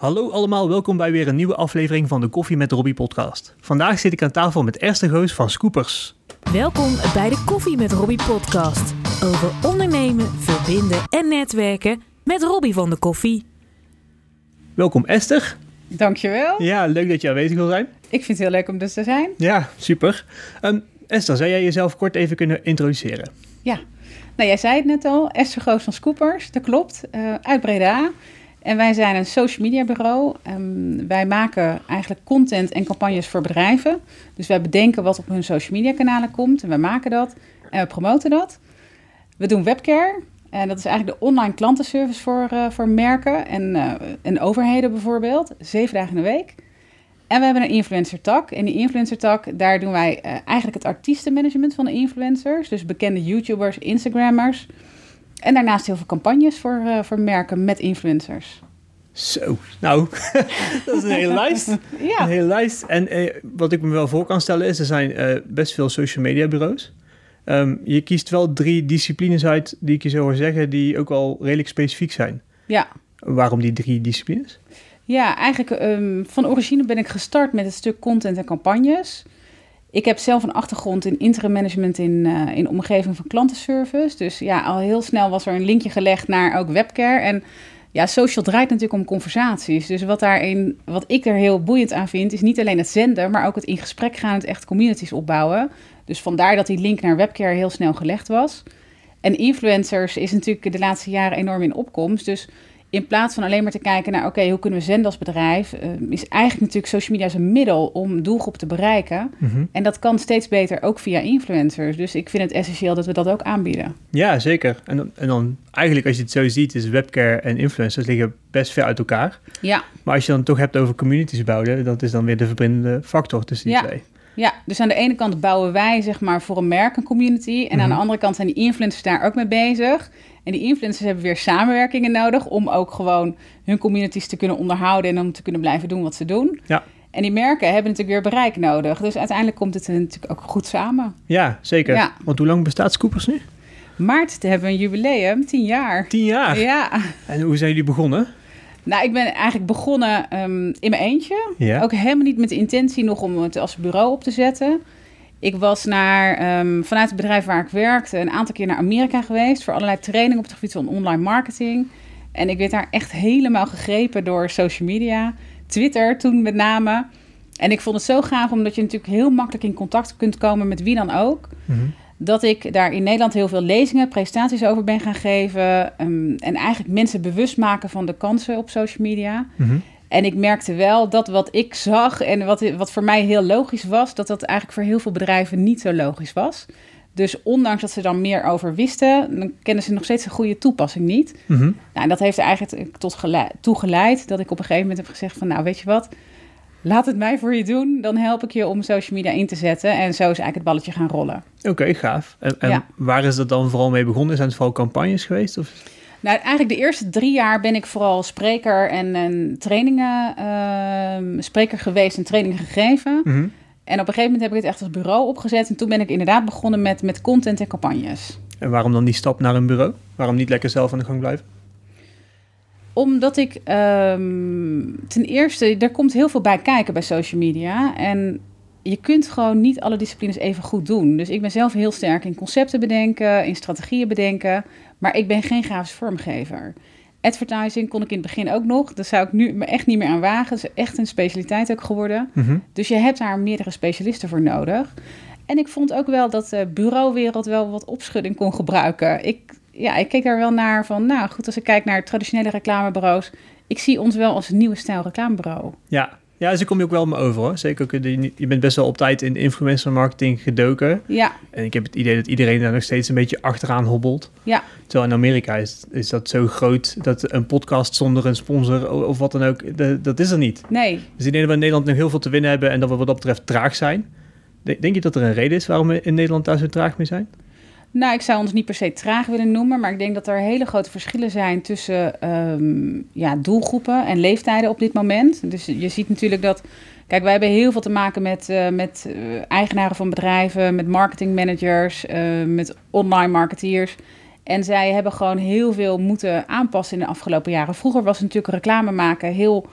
Hallo allemaal, welkom bij weer een nieuwe aflevering van de Koffie met Robbie podcast. Vandaag zit ik aan tafel met Esther Goos van Scoopers. Welkom bij de Koffie met Robbie podcast. Over ondernemen, verbinden en netwerken met Robbie van de Koffie. Welkom Esther. Dankjewel. Ja, leuk dat je aanwezig wil zijn. Ik vind het heel leuk om dus te zijn. Ja, super. Ehm, Esther, zou jij jezelf kort even kunnen introduceren? Ja, nou jij zei het net al, Esther Goos van Scoopers, dat klopt, uh, uit Breda. En wij zijn een social media bureau. Um, wij maken eigenlijk content en campagnes voor bedrijven. Dus wij bedenken wat op hun social media kanalen komt en we maken dat en we promoten dat. We doen webcare. En dat is eigenlijk de online klantenservice voor, uh, voor merken en, uh, en overheden bijvoorbeeld. Zeven dagen in de week. En we hebben een influencer tak. En die influencer tak, daar doen wij uh, eigenlijk het artiestenmanagement van de influencers. Dus bekende YouTubers, Instagrammers. En daarnaast heel veel campagnes voor, uh, voor merken met influencers. Zo, nou, dat is een hele lijst. Ja. Een hele lijst. En eh, wat ik me wel voor kan stellen is, er zijn uh, best veel social media bureaus. Um, je kiest wel drie disciplines uit die ik je zo hoor zeggen, die ook wel redelijk specifiek zijn. Ja. Waarom die drie disciplines? Ja, eigenlijk um, van origine ben ik gestart met het stuk content en campagnes. Ik heb zelf een achtergrond in interim management in, uh, in omgeving van klantenservice. Dus ja, al heel snel was er een linkje gelegd naar ook webcare. En ja, social draait natuurlijk om conversaties. Dus wat, daarin, wat ik er heel boeiend aan vind, is niet alleen het zenden, maar ook het in gesprek gaan, het echt communities opbouwen. Dus vandaar dat die link naar webcare heel snel gelegd was. En influencers is natuurlijk de laatste jaren enorm in opkomst. Dus in plaats van alleen maar te kijken naar, oké, okay, hoe kunnen we zenden als bedrijf, uh, is eigenlijk natuurlijk social media een middel om doelgroep te bereiken. Mhm. En dat kan steeds beter ook via influencers. Dus ik vind het essentieel dat we dat ook aanbieden. Ja, zeker. En, dan, en dan eigenlijk als je het zo ziet, is webcare en influencers liggen best ver uit elkaar. Ja. Maar als je dan toch hebt over communities bouwen, dat is dan weer de verbindende factor tussen die ja. twee. Ja, dus aan de ene kant bouwen wij zeg maar voor een merk een community. En mm-hmm. aan de andere kant zijn die influencers daar ook mee bezig. En die influencers hebben weer samenwerkingen nodig om ook gewoon hun communities te kunnen onderhouden en om te kunnen blijven doen wat ze doen. Ja. En die merken hebben natuurlijk weer bereik nodig. Dus uiteindelijk komt het natuurlijk ook goed samen. Ja, zeker. Ja. Want hoe lang bestaat Scoopers nu? Maart hebben we een jubileum, tien jaar. Tien jaar? Ja. En hoe zijn jullie begonnen? Nou, ik ben eigenlijk begonnen um, in mijn eentje. Ja. Ook helemaal niet met de intentie nog om het als bureau op te zetten. Ik was naar, um, vanuit het bedrijf waar ik werkte een aantal keer naar Amerika geweest... voor allerlei trainingen op het gebied van online marketing. En ik werd daar echt helemaal gegrepen door social media. Twitter toen met name. En ik vond het zo gaaf omdat je natuurlijk heel makkelijk in contact kunt komen met wie dan ook... Mm-hmm. Dat ik daar in Nederland heel veel lezingen, presentaties over ben gaan geven. Um, en eigenlijk mensen bewust maken van de kansen op social media. Mm-hmm. En ik merkte wel dat wat ik zag en wat, wat voor mij heel logisch was, dat dat eigenlijk voor heel veel bedrijven niet zo logisch was. Dus ondanks dat ze dan meer over wisten, dan kennen ze nog steeds een goede toepassing niet. Mm-hmm. Nou, en dat heeft er eigenlijk tot geleid, toe geleid dat ik op een gegeven moment heb gezegd van, nou weet je wat, laat het mij voor je doen. Dan help ik je om social media in te zetten. En zo is eigenlijk het balletje gaan rollen. Oké, okay, gaaf. En, en Ja. waar is dat dan vooral mee begonnen? Zijn het vooral campagnes geweest? Of? Nou, eigenlijk de eerste drie jaar ben ik vooral spreker en, en trainingen, uh, spreker geweest en trainingen gegeven. Mm-hmm. En op een gegeven moment heb ik het echt als bureau opgezet. En toen ben ik inderdaad begonnen met, met content en campagnes. En waarom dan die stap naar een bureau? Waarom niet lekker zelf aan de gang blijven? Omdat ik um, ten eerste, er komt heel veel bij kijken bij social media. En je kunt gewoon niet alle disciplines even goed doen. Dus ik ben zelf heel sterk in concepten bedenken, in strategieën bedenken. Maar ik ben geen grafisch vormgever. Advertising kon ik in het begin ook nog. Daar zou ik nu me echt niet meer aan wagen. Dat is echt een specialiteit ook geworden. Mm-hmm. Dus je hebt daar meerdere specialisten voor nodig. En ik vond ook wel dat de bureauwereld wel wat opschudding kon gebruiken. Ik, ja, ik keek daar wel naar van, nou goed, als ik kijk naar traditionele reclamebureaus. Ik zie ons wel als een nieuwe stijl reclamebureau. Ja, ja, dus kom je ook wel me over hoor. Zeker ook, je bent best wel op tijd in influencer marketing gedoken. Ja. En ik heb het idee dat iedereen daar nog steeds een beetje achteraan hobbelt. Ja. Terwijl in Amerika is, is dat zo groot dat een podcast zonder een sponsor of wat dan ook, dat, dat is er niet. Nee. Dus ik denk dat we in Nederland nog heel veel te winnen hebben en dat we wat dat betreft traag zijn. Denk je dat er een reden is waarom we in Nederland daar zo traag mee zijn? Nou, ik zou ons niet per se traag willen noemen, maar ik denk dat er hele grote verschillen zijn tussen um, ja, doelgroepen en leeftijden op dit moment. Dus je ziet natuurlijk dat. Kijk, wij hebben heel veel te maken met, uh, met uh, eigenaren van bedrijven, met marketingmanagers, uh, met online marketeers. En zij hebben gewoon heel veel moeten aanpassen in de afgelopen jaren. Vroeger was natuurlijk reclame maken heel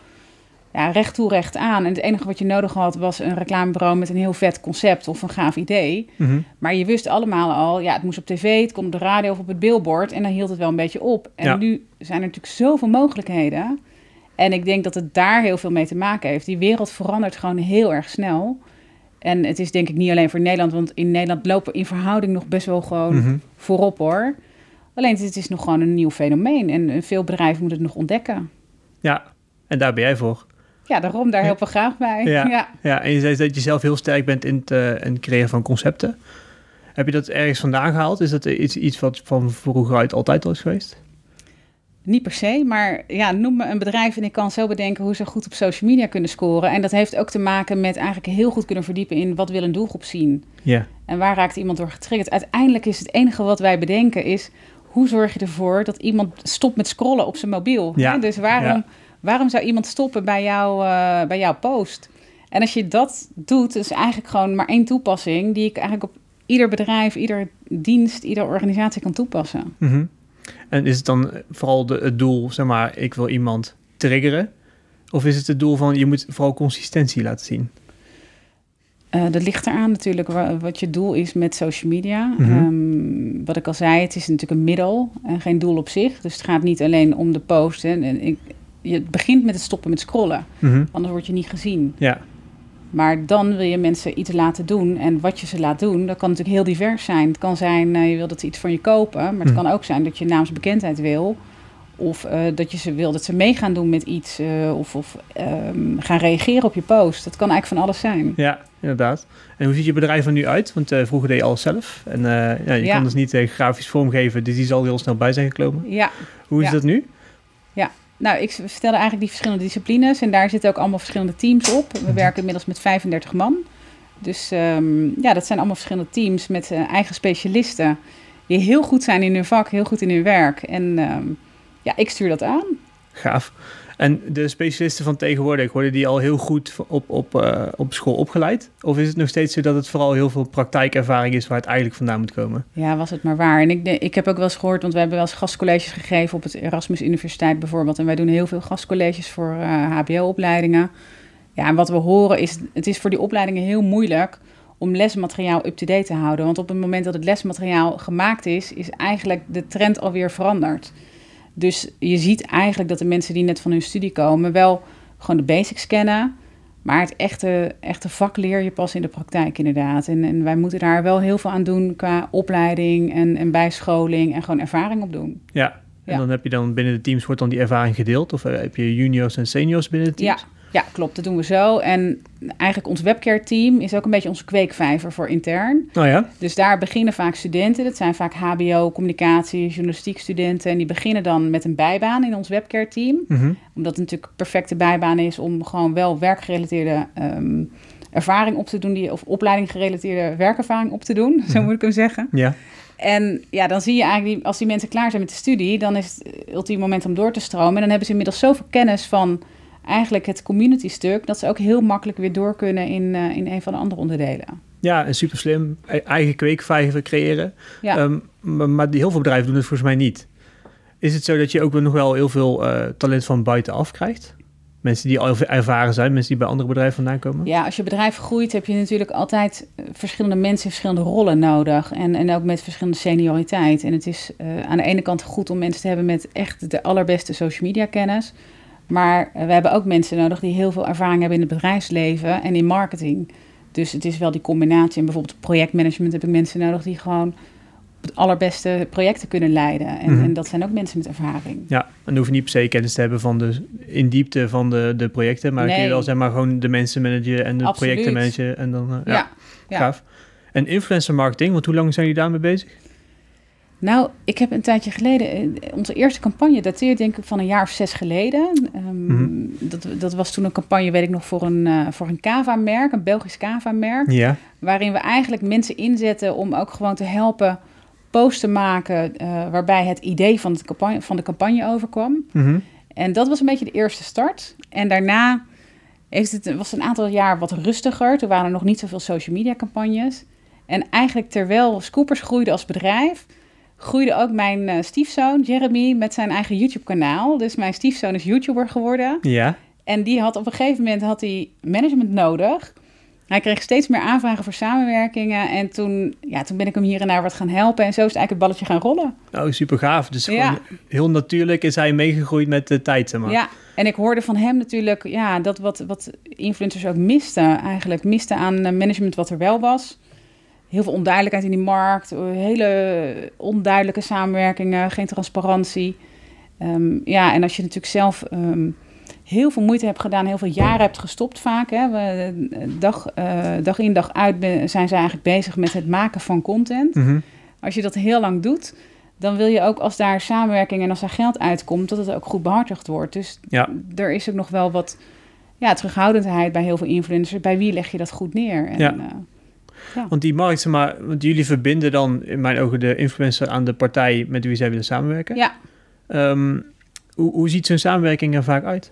ja, recht toe, recht aan. En het enige wat je nodig had was een reclamebureau met een heel vet concept of een gaaf idee. Mhm. Maar je wist allemaal al, ja, het moest op tv, het kon op de radio of op het billboard. En dan hield het wel een beetje op. En Ja. nu zijn er natuurlijk zoveel mogelijkheden. En ik denk dat het daar heel veel mee te maken heeft. Die wereld verandert gewoon heel erg snel. En het is denk ik niet alleen voor Nederland, want in Nederland lopen we in verhouding nog best wel gewoon Mhm. voorop hoor. Alleen het is nog gewoon een nieuw fenomeen en veel bedrijven moeten het nog ontdekken. Ja, en daar ben jij voor. Ja, daarom, daar helpen we graag bij. Ja. ja. Ja, en je zei dat je zelf heel sterk bent in het, eh, in het creëren van concepten. Heb je dat ergens vandaan gehaald? Is dat iets, iets wat van vroeger uit altijd al is geweest? Niet per se, maar ja, noem me een bedrijf en ik kan zo bedenken hoe ze goed op social media kunnen scoren. En dat heeft ook te maken met eigenlijk heel goed kunnen verdiepen in wat wil een doelgroep zien. Ja. En waar raakt iemand door getriggerd? Uiteindelijk is het enige wat wij bedenken is... hoe zorg je ervoor dat iemand stopt met scrollen op zijn mobiel? Ja? Dus waarom, ja. Waarom zou iemand stoppen bij, jou, eh, bij jouw post? En als je dat doet, is eigenlijk gewoon maar één toepassing... die ik eigenlijk op ieder bedrijf, ieder dienst, ieder organisatie kan toepassen. Mhm. En is het dan vooral de, het doel, zeg maar, ik wil iemand triggeren? Of is het het doel van, je moet vooral consistentie laten zien? Eh, dat ligt eraan natuurlijk wa- wat je doel is met social media. Mhm. Ehm, wat ik al zei, het is natuurlijk een middel en geen doel op zich. Dus het gaat niet alleen om de post. Hè. En ik, je begint met het stoppen met scrollen, Mhm. anders word je niet gezien. Ja, Maar dan wil je mensen iets laten doen. En wat je ze laat doen, dat kan natuurlijk heel divers zijn. Het kan zijn, eh, je wil dat ze iets van je kopen. Maar het Mhm. kan ook zijn dat je naamsbekendheid wil. Of eh, dat je ze wil dat ze mee gaan doen met iets. eh, of of ehm, gaan reageren op je post. Dat kan eigenlijk van alles zijn. ja, inderdaad. En hoe ziet je bedrijf er nu uit? Want vroeger deed je alles zelf. En ja, je Ja. kon dus niet grafisch vormgeven, dus die zal heel snel bij zijn gekomen. Ja, Hoe is Ja. dat nu? Nou, ik vertelde eigenlijk die verschillende disciplines en daar zitten ook allemaal verschillende teams op. We werken inmiddels met 35 man. Dus ehm, ja, dat zijn allemaal verschillende teams met eh, eigen specialisten die heel goed zijn in hun vak, heel goed in hun werk. En ehm, ja, ik stuur dat aan. Gaaf. En de specialisten van tegenwoordig, worden die al heel goed op, op, eh, op school opgeleid? Of is het nog steeds zo dat het vooral heel veel praktijkervaring is waar het eigenlijk vandaan moet komen? Ja, was het maar waar. En ik, ik heb ook wel eens gehoord, want we hebben wel eens gastcolleges gegeven op het Erasmus Universiteit bijvoorbeeld. En wij doen heel veel gastcolleges voor eh, HBO-opleidingen. Ja, en wat we horen is, het is voor die opleidingen heel moeilijk om lesmateriaal up-to-date te houden. Want op het moment dat het lesmateriaal gemaakt is, is eigenlijk de trend alweer veranderd. Dus je ziet eigenlijk dat de mensen die net van hun studie komen wel gewoon de basics kennen. Maar het echte, echte vak leer je pas in de praktijk inderdaad. En, en wij moeten daar wel heel veel aan doen qua opleiding en, en bijscholing en gewoon ervaring op doen. Ja. En Ja. dan heb je dan binnen de teams, wordt dan die ervaring gedeeld? Of eh, heb je juniors en seniors binnen de teams? Ja, ja, klopt. Dat doen we zo. En eigenlijk ons webcare team is ook een beetje onze kweekvijver voor intern. Oh ja? Dus daar beginnen vaak studenten. Dat zijn vaak HBO, communicatie, journalistiek studenten. En die beginnen dan met een bijbaan in ons webcare team. Mhm. Omdat het natuurlijk een perfecte bijbaan is om gewoon wel werkgerelateerde ehm, ervaring op te doen. Die, of opleiding gerelateerde werkervaring op te doen. Zo moet ik hem zeggen. Ja. En ja, dan zie je eigenlijk, die, als die mensen klaar zijn met de studie, dan is het ultieme moment om door te stromen. En dan hebben ze inmiddels zoveel kennis van eigenlijk het community stuk, dat ze ook heel makkelijk weer door kunnen in, eh, in een van de andere onderdelen. Ja, en super slim. E- Eigen kweekvijver creëren. Ja. Ehm, maar, heel veel bedrijven doen het volgens mij niet. Is het zo dat je ook nog wel heel veel eh, talent van buitenaf krijgt? Mensen die al ervaren zijn, mensen die bij andere bedrijven vandaan komen? Ja, als je bedrijf groeit, heb je natuurlijk altijd eh, verschillende mensen in verschillende rollen nodig. En, en ook met verschillende senioriteit. En het is aan de ene kant goed om mensen te hebben met echt de allerbeste social media kennis. Maar we hebben ook mensen nodig die heel veel ervaring hebben in het bedrijfsleven en in marketing. Dus het is wel die combinatie. En bijvoorbeeld projectmanagement heb ik mensen nodig die gewoon het allerbeste projecten kunnen leiden. En, Mhm. en dat zijn ook mensen met ervaring. Ja, en dan hoef je niet per se kennis te hebben van de in diepte van de, de projecten, maar kun je wel zeg maar gewoon de mensen managen en de Absoluut. projecten managen en dan eh, ja, Ja, ja. gaaf. En influencer marketing, want hoe lang zijn jullie daarmee bezig? Nou, ik heb een tijdje geleden, eh, onze eerste campagne dateert denk ik van een jaar of zes geleden. Ehm, Mhm. dat, dat was toen een campagne, weet ik nog, voor een, eh, voor een Cava-merk, een Belgisch Cava-merk. Ja. Waarin we eigenlijk mensen inzetten om ook gewoon te helpen posts te maken eh, waarbij het idee van, het campagne, van de campagne overkwam. Mhm. En dat was een beetje de eerste start. En daarna heeft het, was het een aantal jaar wat rustiger. Toen waren er nog niet zoveel social media campagnes. En eigenlijk terwijl Scoopers groeide als bedrijf, groeide ook mijn eh, stiefzoon Jeremy met zijn eigen YouTube kanaal. Dus mijn stiefzoon is YouTuber geworden. Ja. En die had op een gegeven moment had hij management nodig. Hij kreeg steeds meer aanvragen voor samenwerkingen. En toen, ja, toen ben ik hem hier en daar wat gaan helpen. En zo is eigenlijk het balletje gaan rollen. Oh, super gaaf. Dus Ja. gewoon heel natuurlijk is hij meegegroeid met de tijd, zeg maar. Ja, en ik hoorde van hem natuurlijk ja, dat wat, wat influencers ook misten. Eigenlijk misten aan eh, management wat er wel was. Heel veel onduidelijkheid in die markt. eh, Hele onduidelijke samenwerkingen, geen transparantie. Ehm, ja, en als je natuurlijk zelf ehm, heel veel moeite hebt gedaan, heel veel jaren hebt gestopt vaak. Hè. We, eh, dag, eh, dag in dag uit zijn ze eigenlijk bezig met het maken van content. Mhm. Als je dat heel lang doet, dan wil je ook als daar samenwerking en als daar geld uitkomt, dat het ook goed behartigd wordt. Dus Ja. er is ook nog wel wat ja, terughoudendheid bij heel veel influencers. Bij wie leg je dat goed neer? En, Ja. Want die markt, maar, want jullie verbinden dan in mijn ogen de influencer aan de partij met wie zij willen samenwerken. ja. Ehm, hoe, hoe ziet zo'n samenwerking er vaak uit?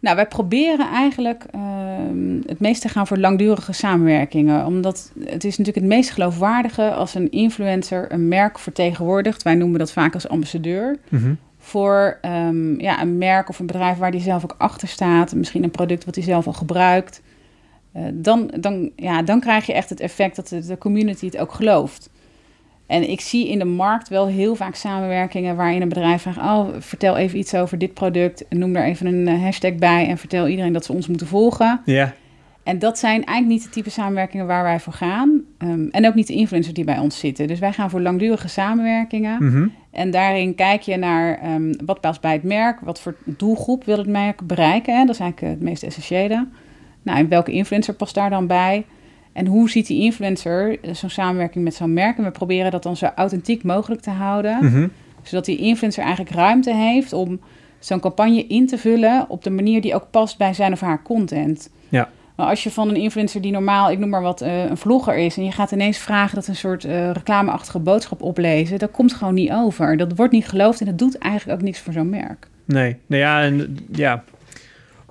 Nou, wij proberen eigenlijk ehm, het meest te gaan voor langdurige samenwerkingen. Omdat het is natuurlijk het meest geloofwaardige als een influencer een merk vertegenwoordigt. Wij noemen dat vaak als ambassadeur. Mhm. Voor ehm, ja, een merk of een bedrijf waar die zelf ook achter staat. Misschien een product wat hij zelf al gebruikt. Eh, dan, dan, ja, dan krijg je echt het effect dat de, de community het ook gelooft. En ik zie in de markt wel heel vaak samenwerkingen waarin een bedrijf vraagt: Oh, vertel even iets over dit product. Noem daar even een eh, hashtag bij en vertel iedereen dat ze ons moeten volgen. Ja, En dat zijn eigenlijk niet de type samenwerkingen waar wij voor gaan. Ehm, en ook niet de influencers die bij ons zitten. Dus wij gaan voor langdurige samenwerkingen. Mhm. En daarin kijk je naar ehm, wat past bij het merk, wat voor doelgroep wil het merk bereiken. Hè? Dat is eigenlijk eh, het meest essentiële. Nou, en welke influencer past daar dan bij? En hoe ziet die influencer eh, zo'n samenwerking met zo'n merk? En we proberen dat dan zo authentiek mogelijk te houden. Mhm. Zodat die influencer eigenlijk ruimte heeft om zo'n campagne in te vullen op de manier die ook past bij zijn of haar content. Ja. Maar als je van een influencer die normaal, ik noem maar wat, eh, een vlogger is... en je gaat ineens vragen dat een soort eh, reclameachtige boodschap oplezen... dat komt gewoon niet over. Dat wordt niet geloofd en dat doet eigenlijk ook niks voor zo'n merk. Nee, nou ja, en, ja.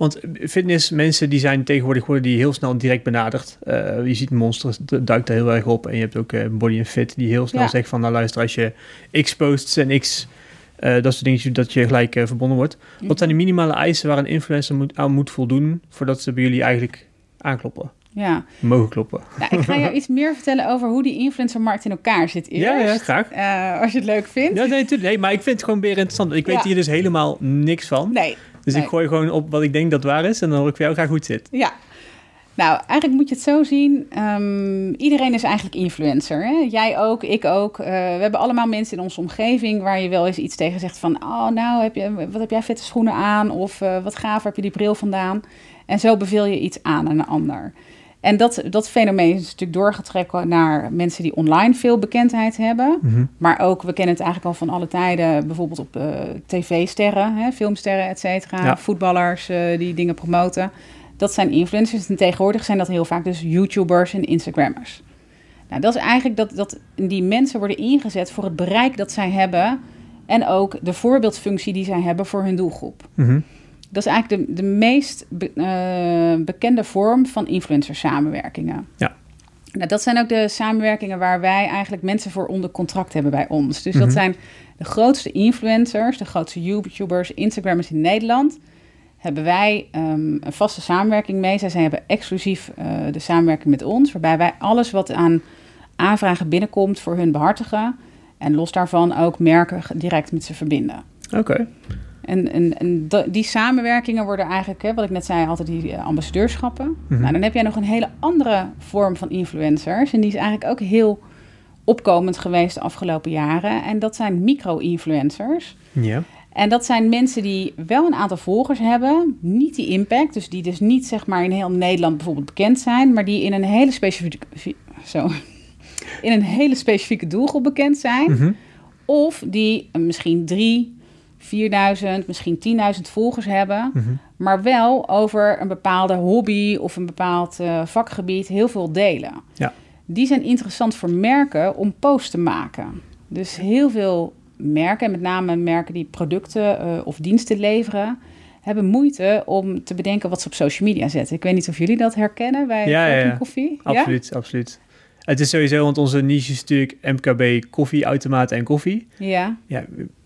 Want fitnessmensen die zijn tegenwoordig worden die heel snel direct benaderd. Eh, je ziet Monster duikt er heel erg op. En je hebt ook eh, Body and Fit die heel snel Ja. zegt van... nou luister, als je X posts en X... eh, dat soort dingetjes, dat je gelijk verbonden wordt. Wat zijn de minimale eisen waar een influencer moet, aan moet voldoen... voordat ze bij jullie eigenlijk aankloppen? Ja, Mogen kloppen. nou, ik ga jou iets meer vertellen over hoe die influencermarkt in elkaar zit eerst. Ja, ja, graag. Als je het leuk vindt. Ja, nee, natuurlijk. Nee, maar ik vind het gewoon weer interessant. Ik weet Ja. hier dus helemaal niks van. Nee, Dus ik gooi gewoon op wat ik denk dat waar is. En dan hoor ik voor jou graag het zit. Ja. Nou, eigenlijk moet je het zo zien. ehm, iedereen is eigenlijk influencer. Hè? Jij ook, ik ook. Eh, we hebben allemaal mensen in onze omgeving waar je wel eens iets tegen zegt van... Oh, nou, heb je, wat heb jij vette schoenen aan? Of eh, wat gaaf, heb je die bril vandaan? En zo beveel je iets aan aan een ander. En dat, dat fenomeen is natuurlijk doorgetrekken naar mensen die online veel bekendheid hebben. Maar ook, we kennen het eigenlijk al van alle tijden, bijvoorbeeld op eh, tv-sterren, filmsterren, et cetera. Ja. Voetballers eh, die dingen promoten. Dat zijn influencers. En tegenwoordig zijn dat heel vaak dus YouTubers en Instagrammers. Nou, dat is eigenlijk dat, dat die mensen worden ingezet voor het bereik dat zij hebben. En ook de voorbeeldfunctie die zij hebben voor hun doelgroep. Mhm. Dat is eigenlijk de, de meest be- eh, bekende vorm van influencer samenwerkingen. Ja. Nou, dat zijn ook de samenwerkingen waar wij eigenlijk mensen voor onder contract hebben bij ons. Dus Mhm. dat zijn de grootste influencers, de grootste YouTubers, Instagrammers in Nederland. Hebben wij ehm, een vaste samenwerking mee. Zij, zij hebben exclusief eh, de samenwerking met ons, waarbij wij alles wat aan aanvragen binnenkomt voor hun behartigen. En los daarvan ook merken direct met ze verbinden. Oké. En, en, en die samenwerkingen worden eigenlijk, hè, wat ik net zei, altijd die eh, ambassadeurschappen. Mhm. Nou, dan heb jij nog een hele andere vorm van influencers. En die is eigenlijk ook heel opkomend geweest de afgelopen jaren. En dat zijn micro-influencers. Ja. En dat zijn mensen die wel een aantal volgers hebben, niet die impact. Dus die dus niet zeg maar in heel Nederland bijvoorbeeld bekend zijn, maar die in een hele specifieke, zo, in een hele specifieke doelgroep bekend zijn. Mhm. Of die misschien drie, 4000, misschien 10.000 volgers hebben, Mhm. maar wel over een bepaalde hobby of een bepaald eh, vakgebied heel veel delen. Ja. Die zijn interessant voor merken om posts te maken. Dus heel veel merken, en met name merken die producten eh, of diensten leveren, hebben moeite om te bedenken wat ze op social media zetten. Ik weet niet of jullie dat herkennen bij Ja, ja, ja. Koffie. Ja? Absoluut, absoluut. Het is sowieso, want onze niche is natuurlijk MKB koffieautomaten en koffie. Ja, Ja,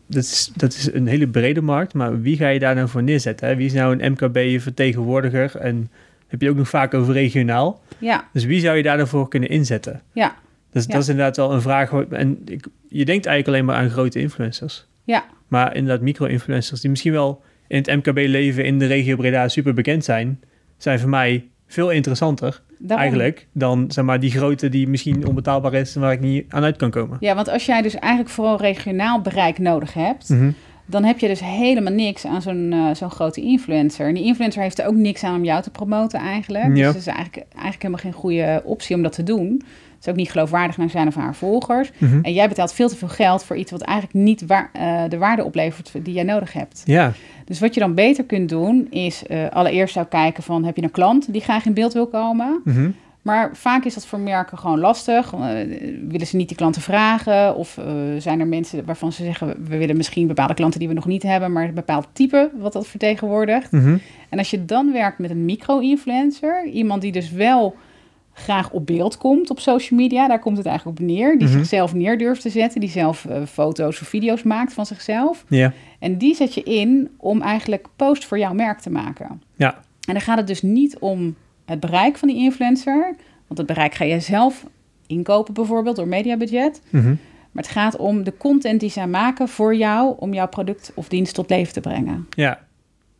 dat, is, dat is een hele brede markt, maar wie ga je daar nou voor neerzetten? Hè? Wie is nou een MKB-vertegenwoordiger? En heb je ook nog vaak over regionaal. Ja, Dus wie zou je daar dan voor kunnen inzetten? ja, Dus Ja. dat is inderdaad wel een vraag. En ik, je denkt eigenlijk alleen maar aan grote influencers. ja, Maar inderdaad, micro-influencers die misschien wel in het MKB leven in de regio Breda super bekend zijn, zijn voor mij veel interessanter daarom. eigenlijk dan zeg maar, die grote die misschien onbetaalbaar is en waar ik niet aan uit kan komen. Ja, want als jij dus eigenlijk vooral regionaal bereik nodig hebt, Mhm. dan heb je dus helemaal niks aan zo'n eh, zo'n grote influencer. En die influencer heeft er ook niks aan om jou te promoten eigenlijk. Ja. Dus het is eigenlijk, eigenlijk helemaal geen goede optie om dat te doen. Het is ook niet geloofwaardig naar zijn of haar volgers. Mhm. En jij betaalt veel te veel geld voor iets wat eigenlijk niet waar, eh, de waarde oplevert die jij nodig hebt. Ja, Dus wat je dan beter kunt doen, is eh, allereerst zou kijken van... heb je een klant die graag in beeld wil komen? Mhm. Maar vaak is dat voor merken gewoon lastig. Eh, willen ze niet die klanten vragen? Of zijn er mensen waarvan ze zeggen... we willen misschien bepaalde klanten die we nog niet hebben... maar een bepaald type wat dat vertegenwoordigt. Mhm. En als je dan werkt met een micro-influencer... iemand die dus wel graag op beeld komt op social media... daar komt het eigenlijk op neer. Die Mhm. zichzelf neer durft te zetten. Die zelf eh, foto's of video's maakt van zichzelf. ja, En die zet je in om eigenlijk post voor jouw merk te maken. ja, En dan gaat het dus niet om het bereik van die influencer. Want het bereik ga je zelf inkopen bijvoorbeeld door mediabudget. Mhm. Maar het gaat om de content die zij maken voor jou... om jouw product of dienst tot leven te brengen. ja.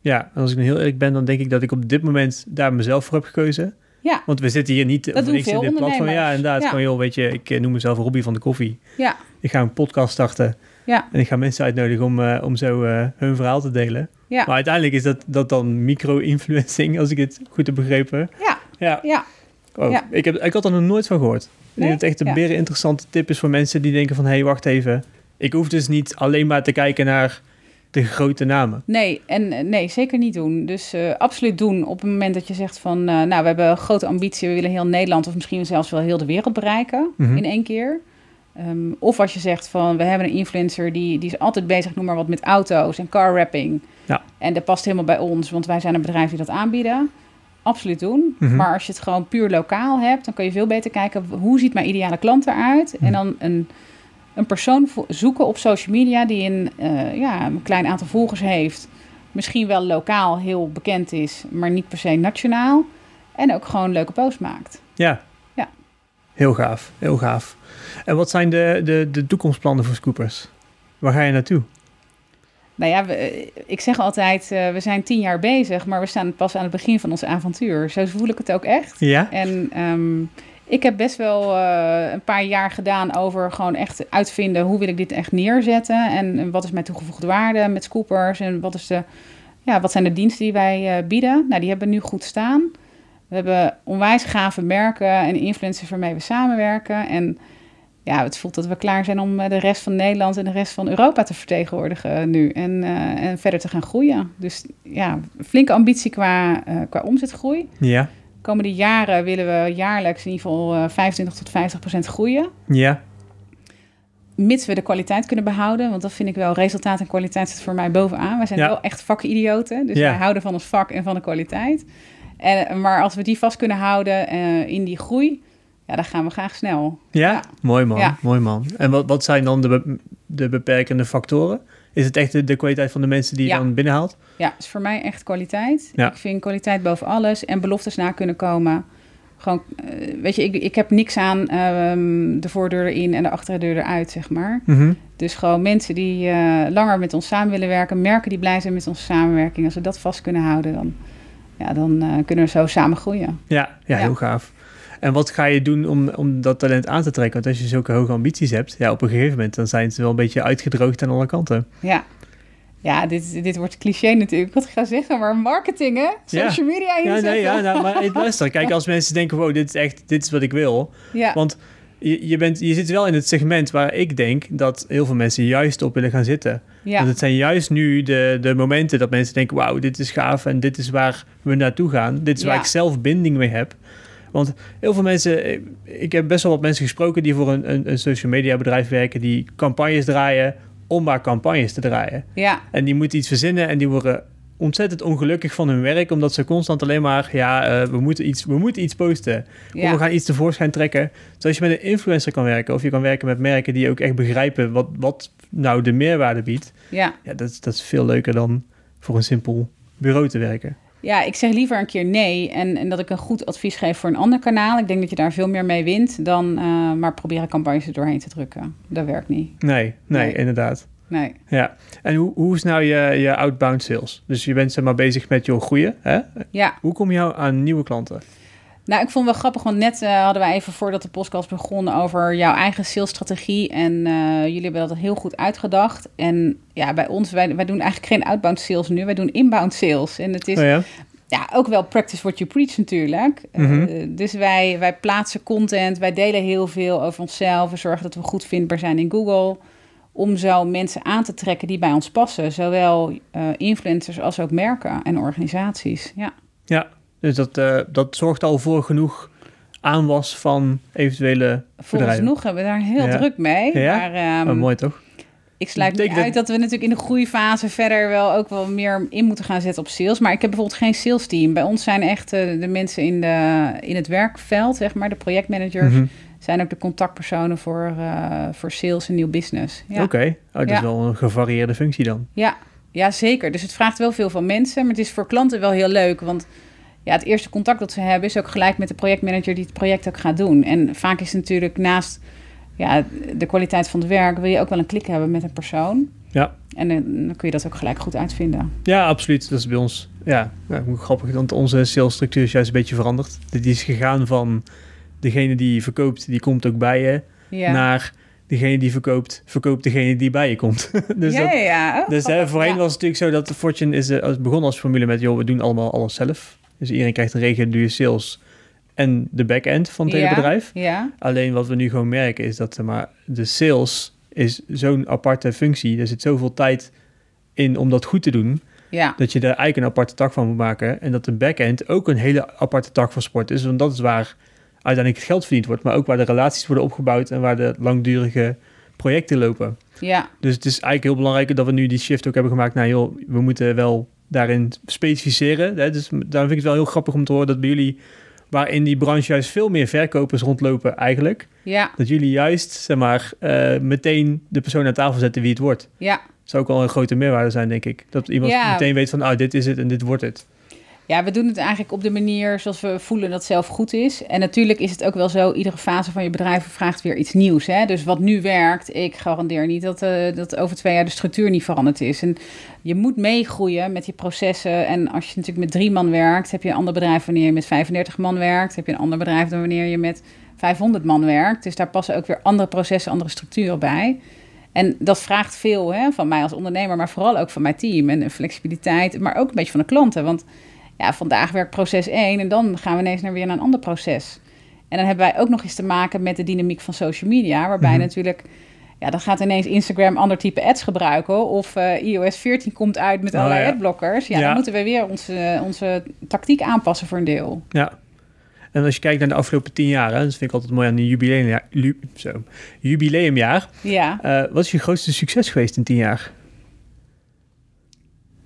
Ja, en als ik nu heel eerlijk ben, dan denk ik dat ik op dit moment daar mezelf voor heb gekozen. Ja, Want we zitten hier niet Dat doen niks in dit platform. Ja, inderdaad. Ja. Gewoon, joh, weet je, ik eh, noem mezelf Robbie van de Koffie. ja, Ik ga een podcast starten ja, en ik ga mensen uitnodigen om, eh, om zo eh, hun verhaal te delen. ja. Maar uiteindelijk is dat, dat dan micro-influencing, als ik het goed heb begrepen. Ja, Ja, ja, Oh, Ja. Ik, heb, ik had er nog nooit van gehoord. Ik Nee? het echt een beren interessante tip is voor mensen die denken van... hé, hey, wacht even. Ik hoef dus niet alleen maar te kijken naar de grote namen. Nee, en eh, nee, zeker niet doen. Dus eh, absoluut doen op het moment dat je zegt van... eh, nou, we hebben een grote ambitie, we willen heel Nederland... of misschien zelfs wel heel de wereld bereiken Mhm. in één keer. Ehm, of als je zegt van, we hebben een influencer... die, die is altijd bezig, noem maar wat, met auto's en car wrapping. Ja. En dat past helemaal bij ons, want wij zijn een bedrijf die dat aanbieden. Absoluut doen. Mhm. Maar als je het gewoon puur lokaal hebt... dan kun je veel beter kijken, hoe ziet mijn ideale klant eruit? Mhm. En dan een een persoon zoeken op social media die een, eh, ja, een klein aantal volgers heeft. Misschien wel lokaal heel bekend is, maar niet per se nationaal. En ook gewoon leuke posts maakt. Ja. Ja. Heel gaaf, heel gaaf. En wat zijn de, de, de toekomstplannen voor Scoopers? Waar ga je naartoe? Nou ja, we, eh, ik zeg altijd, eh, we zijn tien jaar bezig, maar we staan pas aan het begin van ons avontuur. Zo voel ik het ook echt. Ja? En ehm, ik heb best wel eh, een paar jaar gedaan over gewoon echt uitvinden hoe wil ik dit echt neerzetten. En, wat is mijn toegevoegde waarde met scoopers en wat, is de, ja, wat zijn de diensten die wij eh, bieden. Nou, die hebben nu goed staan. We hebben onwijs gave merken en influencers waarmee we samenwerken. En ja, het voelt dat we klaar zijn om eh, de rest van Nederland en de rest van Europa te vertegenwoordigen nu. En, en verder te gaan groeien. Dus ja, flinke ambitie qua, qua omzetgroei. Ja? Komende jaren willen we jaarlijks in ieder geval eh, 25 tot 50 procent groeien. Ja? Mits we de kwaliteit kunnen behouden. Want dat vind ik wel, resultaat en kwaliteit zit voor mij bovenaan. Wij zijn Ja. wel echt vakidioten. Dus Ja. wij houden van ons vak en van de kwaliteit. En, maar als we die vast kunnen houden eh, in die groei, ja, dan gaan we graag snel. Ja? Ja. Mooi man, mooi man. En wat, wat zijn dan de, de beperkende factoren? Is het echt de, de kwaliteit van de mensen die je Ja. dan binnenhaalt? Ja, is voor mij echt kwaliteit. Ja. Ik vind kwaliteit boven alles en beloftes na kunnen komen. Gewoon, eh, weet je, ik, ik heb niks aan ehm, de voordeur erin en de achterdeur eruit, zeg maar. Mhm. Dus gewoon mensen die eh, langer met ons samen willen werken, merken die blij zijn met onze samenwerking. Als we dat vast kunnen houden, dan, ja, dan eh, kunnen we zo samen groeien. Ja, ja, Ja. heel gaaf. En wat ga je doen om, om dat talent aan te trekken? Want als je zulke hoge ambities hebt, ja, op een gegeven moment dan zijn ze wel een beetje uitgedroogd aan alle kanten. Ja, ja dit, dit wordt cliché natuurlijk, wat ik ga zeggen, maar marketing hè? Ja. Social media Ja, inzetten. nee, ja, nou, maar hey, luister, kijk, als mensen denken, wow, dit is echt, dit is wat ik wil. Ja. Want je, je, bent, je zit wel in het segment waar ik denk dat heel veel mensen juist op willen gaan zitten. ja. Want het zijn juist nu de, de momenten dat mensen denken, wauw, dit is gaaf en dit is waar we naartoe gaan. Dit is waar Ja. ik zelf binding mee heb. Want heel veel mensen, ik- ik heb best wel wat mensen gesproken die voor een, een, een social media bedrijf werken, die campagnes draaien om maar campagnes te draaien. ja, En die moeten iets verzinnen en die worden ontzettend ongelukkig van hun werk, omdat ze constant alleen maar, ja, uh, we, moeten iets, we moeten iets posten. Of we gaan iets tevoorschijn trekken. Dus als je met een influencer kan werken, of je kan werken met merken die ook echt begrijpen wat, wat nou de meerwaarde biedt. Ja. ja dat, dat is veel leuker dan voor een simpel bureau te werken. Ja, ik zeg liever een keer nee en, en dat ik een goed advies geef voor een ander kanaal. Ik denk dat je daar veel meer mee wint dan uh, maar proberen campagnes er doorheen te drukken. Dat werkt niet. Nee, nee, nee. inderdaad. Nee. Ja, en hoe, hoe is nou je, je outbound sales? Dus je bent zeg maar bezig met je groeien, hè? Ja. Hoe kom je aan nieuwe klanten? Nou, ik vond het wel grappig, want net uh, hadden wij even voordat de podcast begon over jouw eigen salesstrategie. En uh, jullie hebben dat heel goed uitgedacht. En ja, bij ons, wij, wij doen eigenlijk geen outbound sales nu, wij doen inbound sales. En het is oh ja? ja? ook wel practice what you preach natuurlijk. Mm -hmm. uh, dus wij, wij plaatsen content, wij delen heel veel over onszelf. We zorgen dat we goed vindbaar zijn in Google. Om zo mensen aan te trekken die bij ons passen. Zowel influencers als ook merken en organisaties. Ja. Ja, dus dat, uh, dat zorgt al voor genoeg aanwas van eventuele Volgens genoeg hebben we daar heel ja. druk mee. Ja? Maar, um, oh, mooi toch? Ik sluit niet uit dat we natuurlijk in de groeifase verder wel ook wel meer in moeten gaan zetten op sales. Maar ik heb bijvoorbeeld geen sales team. Bij ons zijn echt uh, de mensen in, de, in het werkveld, zeg maar, de projectmanagers. Mm -hmm. Zijn ook de contactpersonen voor, uh, voor sales en nieuw business. Ja. Oké, okay. oh, dat is wel een gevarieerde functie dan. Ja. ja, zeker. Dus het vraagt wel veel van mensen. Maar het is voor klanten wel heel leuk. Want ja, het eerste contact dat ze hebben is ook gelijk met de projectmanager die het project ook gaat doen. En vaak is natuurlijk naast ja, de kwaliteit van het werk, wil je ook wel een klik hebben met een persoon. Ja. En dan kun je dat ook gelijk goed uitvinden. Ja, absoluut. Dat is bij ons, ja, nou, grappig, want onze salesstructuur is juist een beetje veranderd. Die is gegaan van degene die verkoopt, die komt ook bij je, ja. naar degene die verkoopt, verkoopt degene die bij je komt. dus ja, dat, ja. Oh, dus hè, voorheen was het natuurlijk zo dat Fortune is uh, begon als formule met, joh, we doen allemaal alles zelf. Dus iedereen krijgt een reguliere sales en de back-end van het ja, hele bedrijf. Ja. Alleen wat we nu gewoon merken is dat maar, de sales is zo'n aparte functie. Er zit zoveel tijd in om dat goed te doen. Ja. Dat je er eigenlijk een aparte tak van moet maken. En dat de back-end ook een hele aparte tak van sport is. Want dat is waar uiteindelijk het geld verdiend wordt. Maar ook waar de relaties worden opgebouwd en waar de langdurige projecten lopen. Ja. Dus het is eigenlijk heel belangrijk dat we nu die shift ook hebben gemaakt. Nou joh, we moeten wel daarin specificeren. Hè? Dus daarom vind ik het wel heel grappig om te horen dat bij jullie, waar in die branche juist veel meer verkopers rondlopen eigenlijk, Ja. dat jullie juist, zeg maar, uh, meteen de persoon aan tafel zetten wie het wordt. Ja. Zou ook al een grote meerwaarde zijn, denk ik. Dat iemand Ja. meteen weet van, ah, dit is het en dit wordt het. Ja, we doen het eigenlijk op de manier zoals we voelen dat zelf goed is. En natuurlijk is het ook wel zo, iedere fase van je bedrijf vraagt weer iets nieuws. Hè? Dus wat nu werkt, ik garandeer niet dat, uh, dat over twee jaar de structuur niet veranderd is. En je moet meegroeien met die processen. En als je natuurlijk met drie man werkt, heb je een ander bedrijf wanneer je met 35 man werkt. Heb je een ander bedrijf dan wanneer je met 500 man werkt. Dus daar passen ook weer andere processen, andere structuren bij. En dat vraagt veel hè, van mij als ondernemer, maar vooral ook van mijn team. En flexibiliteit, maar ook een beetje van de klanten. Want ja, vandaag werkt proces 1 en dan gaan we ineens naar weer naar een ander proces. En dan hebben wij ook nog eens te maken met de dynamiek van social media, waarbij Mhm. natuurlijk, ja, dan gaat ineens Instagram ander type ads gebruiken of uh, iOS 14 komt uit met Oh, allerlei ja. adblockers. Ja, Ja. dan moeten we weer onze, onze tactiek aanpassen voor een deel. Ja. En als je kijkt naar de afgelopen tien jaar, hè, dat vind ik altijd mooi aan een jubileumjaar, lu- zo, jubileumjaar. Ja, Uh, wat is je grootste succes geweest in tien jaar?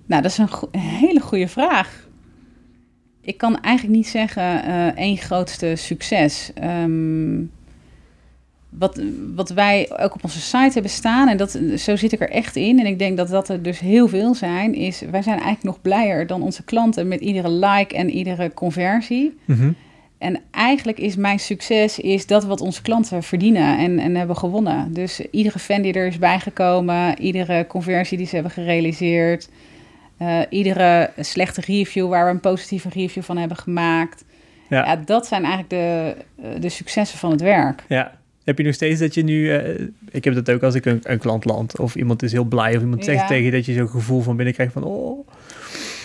nou, dat is een, go- een hele goede vraag. Ik kan eigenlijk niet zeggen eh, één grootste succes. Ehm, wat, wat wij ook op onze site hebben staan, en dat, zo zit ik er echt in, en ik denk dat dat er dus heel veel zijn, is wij zijn eigenlijk nog blijer dan onze klanten met iedere like en iedere conversie. Mhm. En eigenlijk is mijn succes is dat wat onze klanten verdienen en, en hebben gewonnen. Dus iedere fan die er is bijgekomen, iedere conversie die ze hebben gerealiseerd, eh, iedere slechte review waar we een positieve review van hebben gemaakt. Ja. Ja, dat zijn eigenlijk de, eh, de successen van het werk. Ja. Heb je nog steeds dat je nu... eh, ik heb dat ook als ik een, een klant land of iemand is heel blij of iemand zegt Ja. tegen je dat je zo'n gevoel van binnen krijgt van... Oh,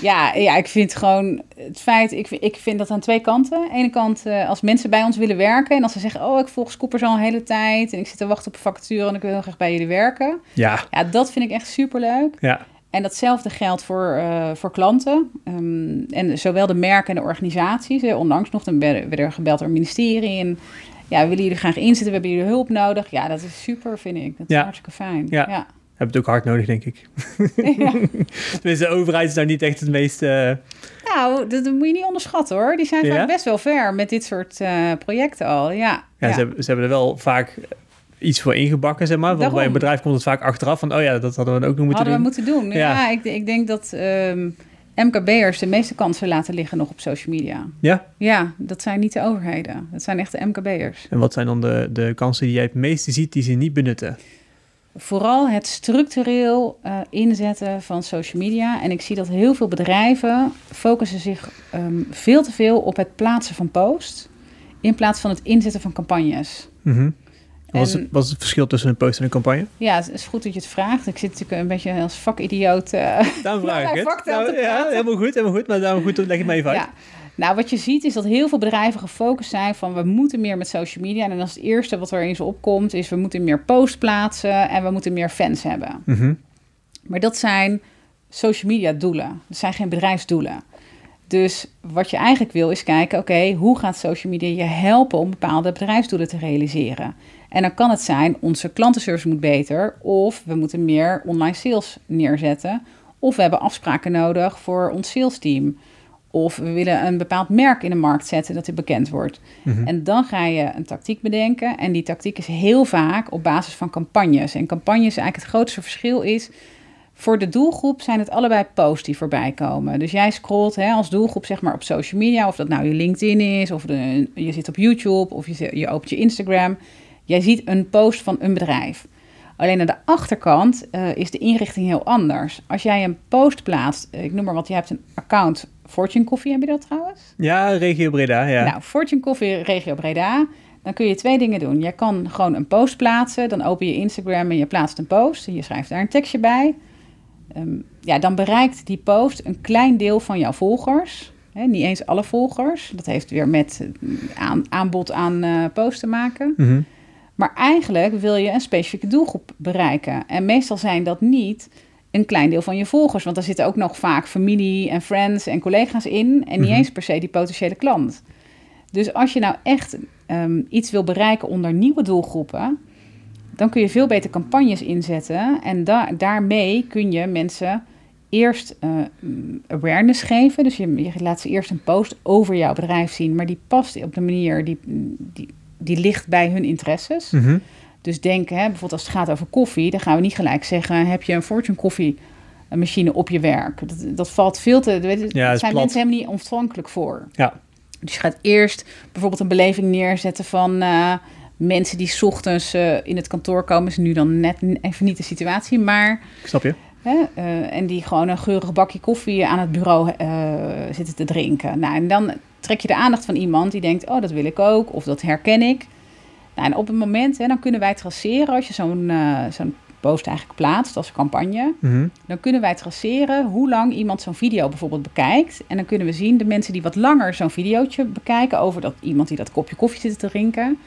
Ja, ja, ik vind gewoon het feit, ik, ik vind dat aan twee kanten. Aan de ene kant, als mensen bij ons willen werken en als ze zeggen, oh, ik volg Scoopers al een hele tijd en ik zit te wachten op een vacature en ik wil heel graag bij jullie werken. ja, Ja, dat vind ik echt superleuk. ja, En datzelfde geldt voor, eh, voor klanten. Ehm, en zowel de merken en de organisaties. Hè. Onlangs nog dan werden we er gebeld door het ministerie. En ja, willen jullie graag inzetten. We hebben jullie hulp nodig. Ja, dat is super, vind ik. Dat is Ja. hartstikke fijn. Ja. ja. Hebben het ook hard nodig, denk ik. Ja. Tenminste, de overheid is nou niet echt het meest... Uh... Nou, dat, moet je niet onderschatten hoor. Die zijn vaak best wel ver met dit soort uh, projecten al, ja. Ja, Ze, hebben, ze hebben er wel vaak iets voor ingebakken, zeg maar. Want bij een bedrijf komt het vaak achteraf van... oh ja, dat hadden we ook nog moeten hadden doen. Hadden we moeten doen. Ja, ik, ik, denk dat um, ehm, MKB'ers de meeste kansen laten liggen nog op social media. Ja? Ja, dat zijn niet de overheden. Dat zijn echt de MKB'ers. En wat zijn dan de, de kansen die jij het meeste ziet die ze niet benutten? Vooral het structureel uh, inzetten van social media. En ik zie dat heel veel bedrijven focussen zich um, veel te veel op het plaatsen van posts... in plaats van het inzetten van campagnes. Mm wat is, het, het verschil tussen een post en een campagne? Ja, het is goed dat je het vraagt. Ik zit natuurlijk een beetje als vakidioot. Uh, daarom vraag ik het. Nou, ja, helemaal goed, helemaal goed. Maar daarom goed, leg het me even uit. Ja. Nou, wat je ziet is dat heel veel bedrijven gefocust zijn van we moeten meer met social media. En dan is het eerste wat er ze opkomt is we moeten meer posts plaatsen en we moeten meer fans hebben. Mm Maar dat zijn social media doelen. Dat zijn geen bedrijfsdoelen. Dus wat je eigenlijk wil is kijken, oké, hoe gaat social media je helpen om bepaalde bedrijfsdoelen te realiseren? En dan kan het zijn, onze klantenservice moet beter, of we moeten meer online sales neerzetten, of we hebben afspraken nodig voor ons sales team. Of we willen een bepaald merk in de markt zetten dat het bekend wordt. Mhm. En dan ga je een tactiek bedenken. En die tactiek is heel vaak op basis van campagnes. En campagnes, eigenlijk het grootste verschil is. Voor de doelgroep zijn het allebei posts die voorbij komen. Dus jij scrolt hè, als doelgroep zeg maar op social media, of dat nou je LinkedIn is, of de, je zit op YouTube, of je, je opent je Instagram. Jij ziet een post van een bedrijf. Alleen aan de achterkant uh, is de inrichting heel anders. Als jij een post plaatst, eh, ik noem maar wat, je hebt een account Fortune Coffee, heb je dat trouwens? Ja, Regio Breda, ja. Nou, Fortune Coffee, Regio Breda. Dan kun je twee dingen doen. Je kan gewoon een post plaatsen. Dan open je Instagram en je plaatst een post. En je schrijft daar een tekstje bij. Ehm, ja, dan bereikt die post een klein deel van jouw volgers. niet eens alle volgers. Dat heeft weer met eh, aanbod aan uh, posts te maken. Mm maar eigenlijk wil je een specifieke doelgroep bereiken. En meestal zijn dat niet een klein deel van je volgers. Want daar zitten ook nog vaak familie en friends en collega's in. En niet mhm. eens per se die potentiële klant. Dus als je nou echt ehm, iets wil bereiken onder nieuwe doelgroepen. Dan kun je veel beter campagnes inzetten. En daarmee kun je mensen eerst uh, awareness geven. Dus je, je, laat ze eerst een post over jouw bedrijf zien. Maar die past op de manier die, die, die ligt bij hun interesses. Mhm. Dus denk, hè, bijvoorbeeld als het gaat over koffie, dan gaan we niet gelijk zeggen: heb je een Fortune koffie machine op je werk? Dat, dat valt veel te. Weet, ja, zijn mensen helemaal niet ontvankelijk voor. Ja. Dus je gaat eerst bijvoorbeeld een beleving neerzetten van uh, mensen die ochtends uh, in het kantoor komen. Is nu dan net even niet de situatie, maar. Snap je? Hè, uh, en die gewoon een geurig bakje koffie aan het bureau zitten te drinken. Nou, en dan trek je de aandacht van iemand die denkt, oh, dat wil ik ook, of dat herken ik. Nou, en op een moment, hè, dan kunnen wij traceren, als je zo'n zo'n post eigenlijk plaatst als campagne, mhm. dan kunnen wij traceren hoe lang iemand zo'n video bijvoorbeeld bekijkt. En dan kunnen we zien, de mensen die wat langer zo'n videootje bekijken over dat iemand die dat kopje koffie zit te drinken,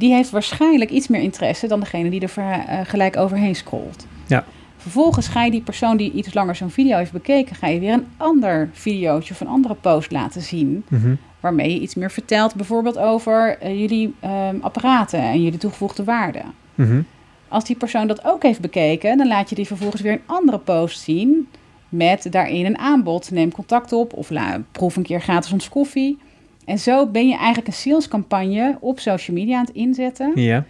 die heeft waarschijnlijk iets meer interesse dan degene die er uh, gelijk overheen scrolt. Ja. Vervolgens ga je die persoon die iets langer zo'n video heeft bekeken, ga je weer een ander videootje of een andere post laten zien. Mhm. Waarmee je iets meer vertelt, bijvoorbeeld over uh, jullie um, apparaten en jullie toegevoegde waarde. Mhm. Als die persoon dat ook heeft bekeken, dan laat je die vervolgens weer een andere post zien. Met daarin een aanbod. Neem contact op of la, proef een keer gratis ons koffie. En zo ben je eigenlijk een salescampagne op social media aan het inzetten. Ja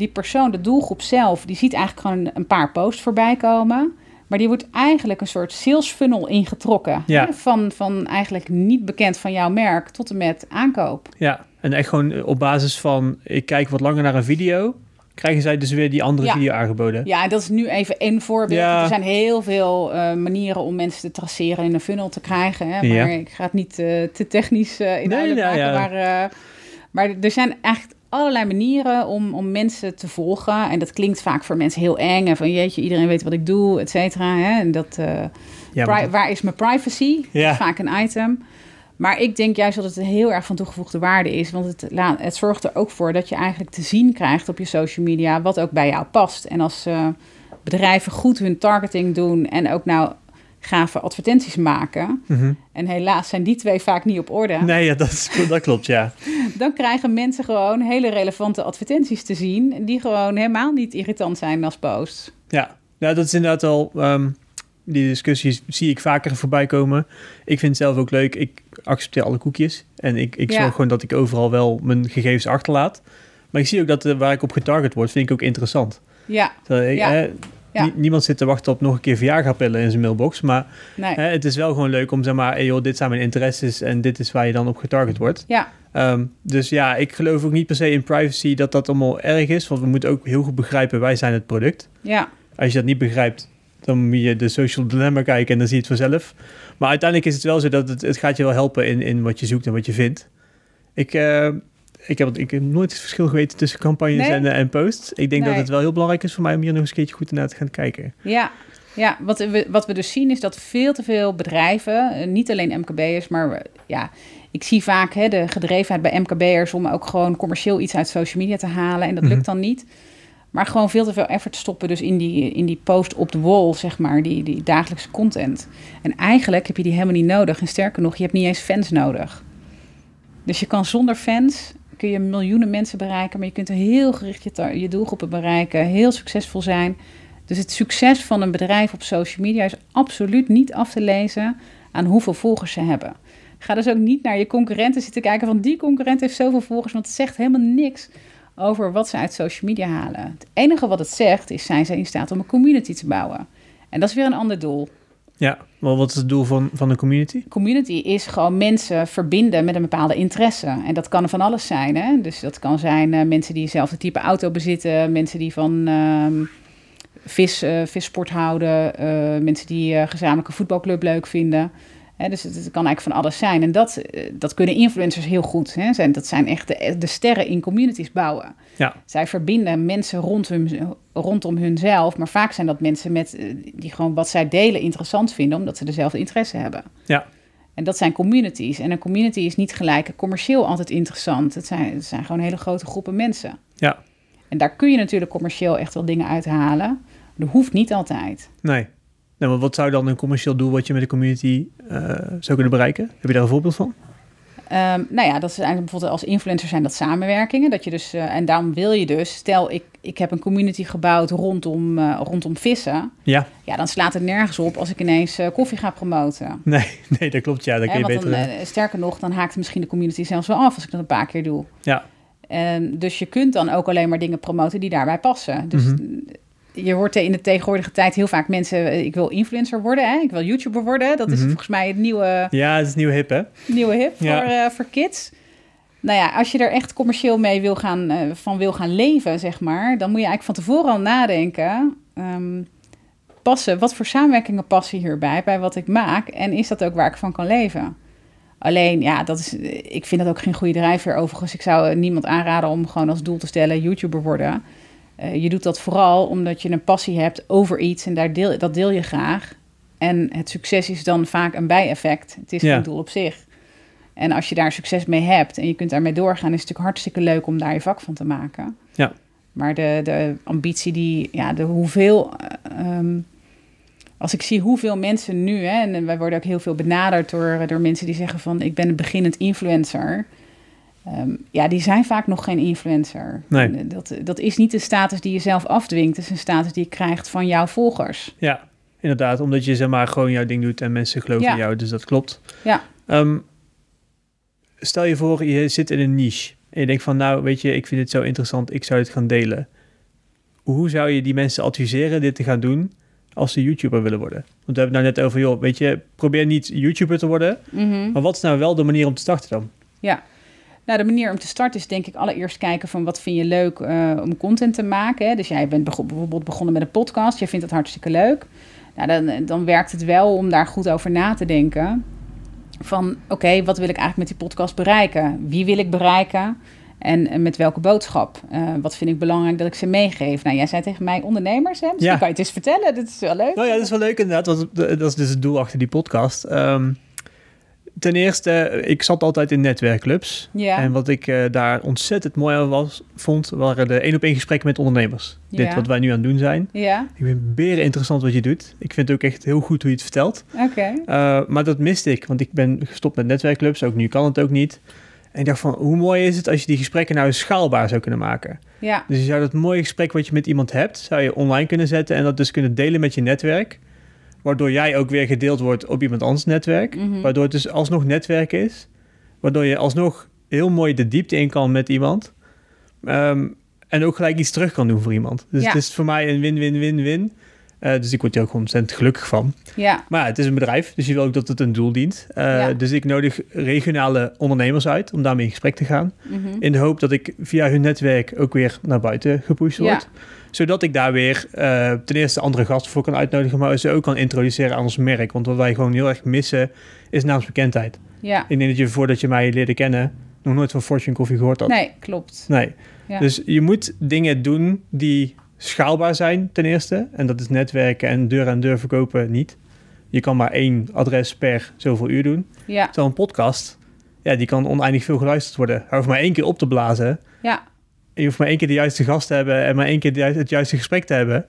die persoon, de doelgroep zelf, die ziet eigenlijk gewoon een paar posts voorbij komen. Maar die wordt eigenlijk een soort sales funnel ingetrokken. Ja. Hè? Van, van eigenlijk niet bekend van jouw merk tot en met aankoop. Ja, en echt gewoon op basis van ik kijk wat langer naar een video. Krijgen zij dus weer die andere video aangeboden? Ja, dat is nu even één voorbeeld. Ja. Er zijn heel veel uh, manieren om mensen te traceren in een funnel te krijgen. Hè? Maar ja. ik ga het niet uh, te technisch uh, inhoudelijk nee, maken. Maar, maar er zijn echt allerlei manieren om, om mensen te volgen. En dat klinkt vaak voor mensen heel eng. En van jeetje, iedereen weet wat ik doe, et cetera. Hè? En dat, ja, waar is mijn privacy? Ja. vaak een item. Maar ik denk juist dat het heel erg van toegevoegde waarde is. Want het, het zorgt er ook voor dat je eigenlijk te zien krijgt op je social media... wat ook bij jou past. En als uh, bedrijven goed hun targeting doen... en ook nou gave advertenties maken. Mhm. En helaas zijn die twee vaak niet op orde. Nee, ja, dat, is, dat klopt, ja. Dan krijgen mensen gewoon hele relevante advertenties te zien... die gewoon helemaal niet irritant zijn als posts. Ja, Ja, dat is inderdaad al... die discussies zie ik vaker voorbij komen. Ik vind het zelf ook leuk. Ik accepteer alle koekjes. En ik, ik Ja. zorg gewoon dat ik overal wel mijn gegevens achterlaat. Maar ik zie ook dat eh, waar ik op getarget word, vind ik ook interessant. Ja, Dat ik, Ja. hè, Ja. nie- niemand zit te wachten op nog een keer Viagra-pillen in zijn mailbox. Maar nee. hè, het is wel gewoon leuk om zeg maar... Hey joh, dit zijn mijn interesses en dit is waar je dan op getarget wordt. Ja, Ehm, dus ja, ik geloof ook niet per se in privacy dat dat allemaal erg is. Want we moeten ook heel goed begrijpen, wij zijn het product. ja, Als je dat niet begrijpt, dan moet je de social dilemma kijken en dan zie je het vanzelf. Maar uiteindelijk is het wel zo dat het, het gaat je wel helpen in, in wat je zoekt en wat je vindt. Ik, eh, ik, heb, ik heb nooit het verschil geweten tussen campagnes Nee? en, eh, en posts. Ik denk dat het wel heel belangrijk is voor mij om hier nog eens een keertje goed naar te gaan kijken. ja. Ja, wat we, wat we dus zien is dat veel te veel bedrijven, eh, niet alleen MKB'ers, maar ja, ik zie vaak hè, de gedrevenheid bij MKB'ers om ook gewoon commercieel iets uit social media te halen. En dat Mhm. lukt dan niet. Maar gewoon veel te veel effort stoppen dus in die, in die post op de wall, zeg maar, die, die dagelijkse content. En eigenlijk heb je die helemaal niet nodig. En sterker nog, je hebt niet eens fans nodig. Dus je kan zonder fans, kun je miljoenen mensen bereiken, maar je kunt heel gericht je, je doelgroepen bereiken, heel succesvol zijn. Dus het succes van een bedrijf op social media is absoluut niet af te lezen aan hoeveel volgers ze hebben. Ga dus ook niet naar je concurrenten zitten kijken van die concurrent heeft zoveel volgers, want het zegt helemaal niks over wat ze uit social media halen. Het enige wat het zegt is, zijn ze in staat om een community te bouwen. En dat is weer een ander doel. Ja, maar wat is het doel van, van de community? Community is gewoon mensen verbinden met een bepaalde interesse. En dat kan van alles zijn. Hè? Dus dat kan zijn eh, mensen die eenzelfde type auto bezitten, mensen die van ehm, vis, eh, vissport houden, eh, mensen die gezamenlijke voetbalclub leuk vinden. Dus het, het kan eigenlijk van alles zijn. En dat, eh, dat kunnen influencers heel goed. Hè? Zijn, dat zijn echt de, de sterren in communities bouwen. Ja, Zij verbinden mensen rond hun, rondom hunzelf. Maar vaak zijn dat mensen met, eh, die gewoon wat zij delen interessant vinden, omdat ze dezelfde interesse hebben. ja, En dat zijn communities. En een community is niet gelijk commercieel altijd interessant. Het zijn, het zijn gewoon hele grote groepen mensen. ja. En daar kun je natuurlijk commercieel echt wel dingen uithalen. Dat hoeft niet altijd. Nee. Nou, maar wat zou dan een commercieel doel wat je met de community eh, zou kunnen bereiken? Heb je daar een voorbeeld van? Ehm, nou ja, dat is eigenlijk bijvoorbeeld als influencer zijn dat samenwerkingen. Dat je dus, eh, en daarom wil je dus, stel ik, ik heb een community gebouwd rondom, eh, rondom vissen. Ja, Ja, dan slaat het nergens op als ik ineens koffie ga promoten. nee, nee, dat klopt. Ja, dat kun je beter... dan, sterker nog, dan haakt misschien de community zelfs wel af als ik dat een paar keer doe. ja, En dus je kunt dan ook alleen maar dingen promoten die daarbij passen. Dus Mhm. Je hoort in de tegenwoordige tijd heel vaak mensen... eh, ik wil influencer worden, hè? ik wil YouTuber worden. Dat is Mhm. volgens mij het nieuwe, ja, het is nieuw hip, hè? nieuwe hip Ja. voor, eh, voor kids. Nou ja, als je er echt commercieel mee wil gaan, eh, van wil gaan leven, zeg maar... dan moet je eigenlijk van tevoren al nadenken... ehm, passen, wat voor samenwerkingen passen hierbij, bij wat ik maak... en is dat ook waar ik van kan leven? Alleen, ja, dat is, ik vind dat ook geen goede drijfveer overigens. Ik zou niemand aanraden om gewoon als doel te stellen YouTuber worden. Eh, je doet dat vooral omdat je een passie hebt over iets en daar deel, dat deel je graag. En het succes is dan vaak een bijeffect. Het is Ja. geen doel op zich. En als je daar succes mee hebt en je kunt daarmee doorgaan, is het natuurlijk hartstikke leuk om daar je vak van te maken. Ja. Maar de, de ambitie, die, ja, de hoeveel. eh, ehm, als ik zie hoeveel mensen nu, hè, en wij worden ook heel veel benaderd door, door mensen die zeggen van ik ben een beginnend influencer. Ehm, ja, die zijn vaak nog geen influencer. Nee. Eh, Dat, dat is niet de status die je zelf afdwingt. Het is een status die je krijgt van jouw volgers. Ja, inderdaad. Omdat je zeg maar gewoon jouw ding doet en mensen geloven Ja. in jou. Dus dat klopt. Ja, Ehm, stel je voor, je zit in een niche. En je denkt van, nou, weet je, ik vind dit zo interessant. Ik zou het gaan delen. Hoe zou je die mensen adviseren dit te gaan doen als ze YouTuber willen worden? Want we hebben het nou net over, joh, weet je, probeer niet YouTuber te worden. Mhm. Maar wat is nou wel de manier om te starten dan? ja. Nou, de manier om te starten is denk ik allereerst kijken van wat vind je leuk eh, om content te maken. Hè? Dus jij bent bijvoorbeeld begonnen met een podcast. Jij vindt het hartstikke leuk. Nou, dan, dan werkt het wel om daar goed over na te denken. Van oké, wat wil ik eigenlijk met die podcast bereiken? Wie wil ik bereiken? En met welke boodschap? Eh, wat vind ik belangrijk dat ik ze meegeef? Nou, jij zei tegen mij ondernemers, hè? Ja. kan je het eens vertellen. Dat is wel leuk. Nou ja, dat is wel leuk inderdaad. Dat dat is dus het doel achter die podcast. Ehm, ten eerste, ik zat altijd in netwerkclubs. Ja. En wat ik eh, daar ontzettend mooi aan was, vond, waren de één op één gesprekken met ondernemers. Dit wat wij nu aan het doen zijn. Ja, Ik vind beren interessant wat je doet. Ik vind het ook echt heel goed hoe je het vertelt. oké. Uh, maar dat miste ik, want ik ben gestopt met netwerkclubs. Ook nu kan het ook niet. En ik dacht van, hoe mooi is het als je die gesprekken nou schaalbaar zou kunnen maken? Ja. Dus je zou dat mooie gesprek wat je met iemand hebt, zou je online kunnen zetten en dat dus kunnen delen met je netwerk. Waardoor jij ook weer gedeeld wordt op iemand anders netwerk. Mhm. Waardoor het dus alsnog netwerk is. Waardoor je alsnog heel mooi de diepte in kan met iemand. Ehm, en ook gelijk iets terug kan doen voor iemand. Dus Ja. het is voor mij een win-win-win-win. Eh, dus ik word er ook ontzettend gelukkig van. Ja. Maar ja, het is een bedrijf, dus je wil ook dat het een doel dient. Eh, Ja. Dus ik nodig regionale ondernemers uit om daarmee in gesprek te gaan. Mhm. In de hoop dat ik via hun netwerk ook weer naar buiten gepusht Ja. word. Zodat ik daar weer eh, ten eerste andere gasten voor kan uitnodigen, maar ze ook kan introduceren aan ons merk. Want wat wij gewoon heel erg missen is naamsbekendheid. Ja. Ik denk dat je voordat je mij leerde kennen nog nooit van Fortune Coffee gehoord had. Nee, klopt. Nee. Ja. Dus je moet dingen doen die schaalbaar zijn ten eerste. En dat is netwerken en deur aan deur verkopen niet. Je kan maar één adres per zoveel uur doen. Ja. Terwijl een podcast, ja, die kan oneindig veel geluisterd worden. Hij hoeft maar één keer op te blazen. Ja. Je hoeft maar één keer de juiste gast te hebben en maar één keer de het juiste gesprek te hebben.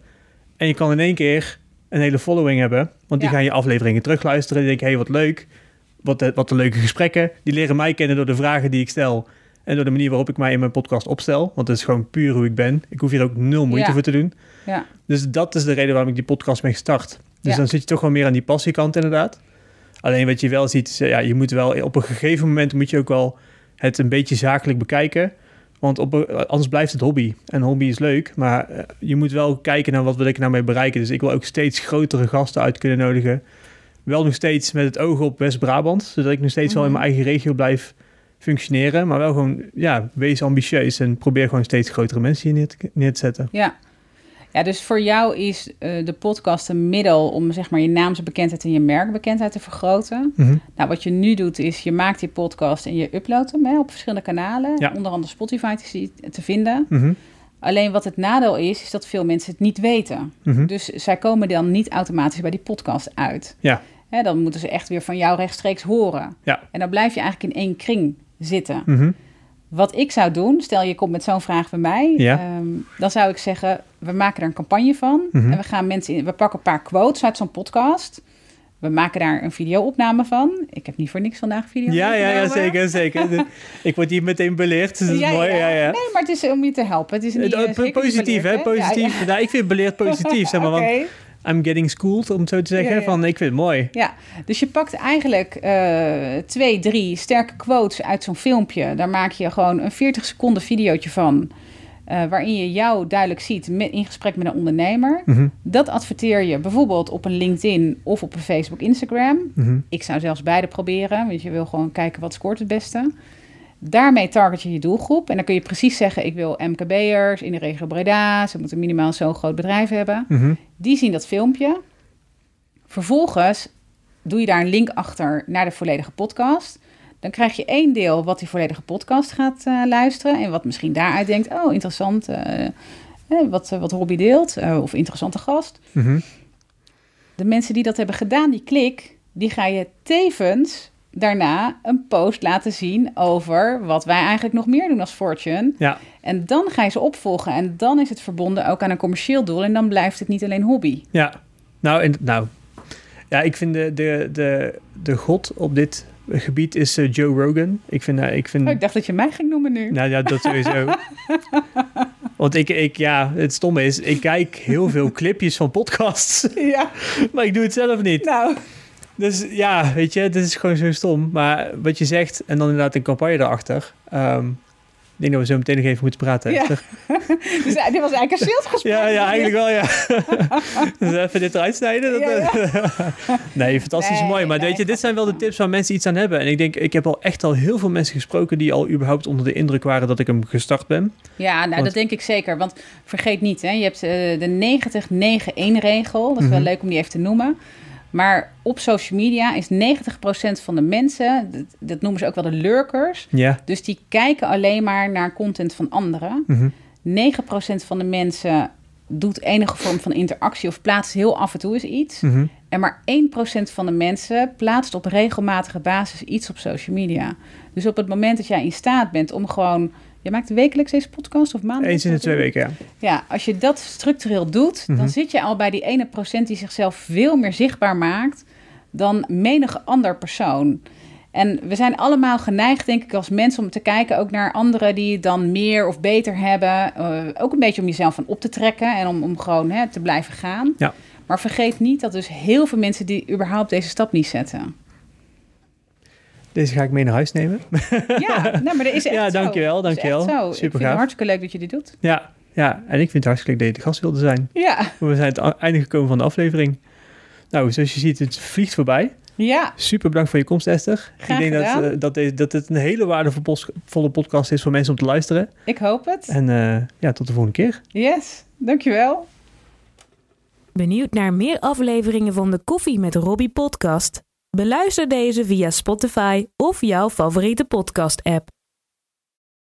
En je kan in één keer een hele following hebben. Want die Ja. gaan je afleveringen terugluisteren. Die denken, hé, hey, wat leuk. Wat, eh, wat leuke gesprekken. Die leren mij kennen door de vragen die ik stel. En door de manier waarop ik mij in mijn podcast opstel. Want het is gewoon puur hoe ik ben. Ik hoef hier ook nul moeite Ja. voor te doen. Ja. Dus dat is de reden waarom ik die podcast ben gestart. Dus Ja. dan zit je toch wel meer aan die passiekant inderdaad. Alleen wat je wel ziet, is, eh, ja, je moet wel op een gegeven moment moet je ook wel het een beetje zakelijk bekijken. Want op, anders blijft het hobby. En hobby is leuk, maar eh, je moet wel kijken naar wat wil ik nou mee bereiken. Dus ik wil ook steeds grotere gasten uit kunnen nodigen. Wel nog steeds met het oog op West-Brabant, zodat ik nog steeds wel in mijn eigen regio blijf functioneren. Maar wel gewoon, ja, wees ambitieus en probeer gewoon steeds grotere mensen hier neer te, neer te zetten. Ja. Ja, dus voor jou is eh, de podcast een middel om zeg maar je naamsbekendheid en je merkbekendheid te vergroten. Mhm. Nou, wat je nu doet is je maakt die podcast en je uploadt hem hè, op verschillende kanalen, Ja. onder andere Spotify te, te vinden. Mhm. Alleen wat het nadeel is, is dat veel mensen het niet weten. Mhm. Dus zij komen dan niet automatisch bij die podcast uit. Ja. Hè, dan moeten ze echt weer van jou rechtstreeks horen. Ja. En dan blijf je eigenlijk in één kring zitten. Wat ik zou doen, stel je komt met zo'n vraag bij mij, Ja. ehm, dan zou ik zeggen: we maken er een campagne van Mhm. en we gaan mensen in, we pakken een paar quotes uit zo'n podcast. We maken daar een video-opname van. Ik heb niet voor niks vandaag video. Ja, ja, ja, zeker, zeker. Ik word hier meteen beleerd, dus dat is mooi. Ja, ja. Nee, maar het is om je te helpen. Het is niet, niet positief, hè? Positief. Nou, ik vind beleerd positief, zeg maar. Want I'm getting schooled, om het zo te zeggen. Ja, ja. Van, ik vind het mooi. Ja, dus je pakt eigenlijk eh, twee, drie sterke quotes uit zo'n filmpje. Daar maak je gewoon een 40 seconden videootje van. eh, waarin je jou duidelijk ziet met, in gesprek met een ondernemer. Mhm, Dat adverteer je bijvoorbeeld op een LinkedIn of op een Facebook, Instagram. mhm. Ik zou zelfs beide proberen, want je wil gewoon kijken wat scoort het beste. Daarmee target je je doelgroep. En dan kun je precies zeggen, ik wil MKB'ers in de regio Breda. Ze moeten minimaal zo'n groot bedrijf hebben. Mhm. Die zien dat filmpje. Vervolgens doe je daar een link achter naar de volledige podcast. Dan krijg je één deel wat die volledige podcast gaat eh, luisteren. En wat misschien daaruit denkt, oh interessant, eh, eh, wat, eh, wat Robbie deelt. of interessante gast. Mhm. De mensen die dat hebben gedaan, die klik, die ga je tevens daarna een post laten zien over wat wij eigenlijk nog meer doen als Fortune. Ja, En dan ga je ze opvolgen en dan is het verbonden ook aan een commercieel doel en dan blijft het niet alleen hobby. ja. Nou, en, nou. Ja, ik vind de, de, de, de god op dit gebied is eh, Joe Rogan. Ik vind, eh, ik vind Oh, ik dacht dat je mij ging noemen nu. Nou ja, dat sowieso. Want ik, ik, ja, het stomme is, ik kijk heel veel clipjes van podcasts, Ja, maar ik doe het zelf niet. nou. Dus ja, weet je, dit is gewoon zo stom. Maar wat je zegt, en dan inderdaad een campagne erachter. ehm, ik denk dat we zo meteen nog even moeten praten. Ja. Dus eh, dit was eigenlijk een salesgesprek. ja, ja, eigenlijk wel, ja. dus even dit eruit snijden. Dat, Ja, nee, fantastisch Nee, mooi. Maar nee, weet je, dit zijn wel de tips waar mensen iets aan hebben. En ik denk, ik heb al echt al heel veel mensen gesproken die al überhaupt onder de indruk waren dat ik hem gestart ben. Ja, nou Want- dat denk ik zeker. Want vergeet niet, hè, je hebt eh, de 90-9-1-regel. Dat is wel Mhm. leuk om die even te noemen. Maar op social media is 90% van de mensen, dat, dat noemen ze ook wel de lurkers. Ja. Dus die kijken alleen maar naar content van anderen. Mhm. 9% van de mensen doet enige vorm van interactie of plaatst heel af en toe eens iets. Mhm. En maar 1% van de mensen plaatst op regelmatige basis iets op social media. Dus op het moment dat jij in staat bent om gewoon... Je maakt wekelijks deze podcast of maandelijks? Eens in de twee weken, ja. Ja, als je dat structureel doet, Mhm. dan zit je al bij die ene procent die zichzelf veel meer zichtbaar maakt dan menig ander persoon. En we zijn allemaal geneigd, denk ik, als mensen om te kijken ook naar anderen die het dan meer of beter hebben. Uh, ook een beetje om jezelf van op te trekken en om, om gewoon hè, te blijven gaan. Ja. Maar vergeet niet dat dus heel veel mensen die überhaupt deze stap niet zetten. Deze ga ik mee naar huis nemen. Ja, nou, maar dat is echt Ja, zo. dankjewel, dankjewel. zo. Super ik vind het gaaf. hartstikke leuk dat je dit doet. Ja, ja, en ik vind het hartstikke leuk dat je de gast wilde zijn. Ja, We zijn het einde gekomen van de aflevering. Nou, zoals je ziet, het vliegt voorbij. ja. Super bedankt voor je komst, Esther. Graag ik denk dat, eh, dat, deze, dat het een hele waardevolle podcast is voor mensen om te luisteren. ik hoop het. En eh, ja, tot de volgende keer. Yes, dankjewel. Benieuwd naar meer afleveringen van de Koffie met Robbie podcast? Beluister deze via Spotify of jouw favoriete podcast app.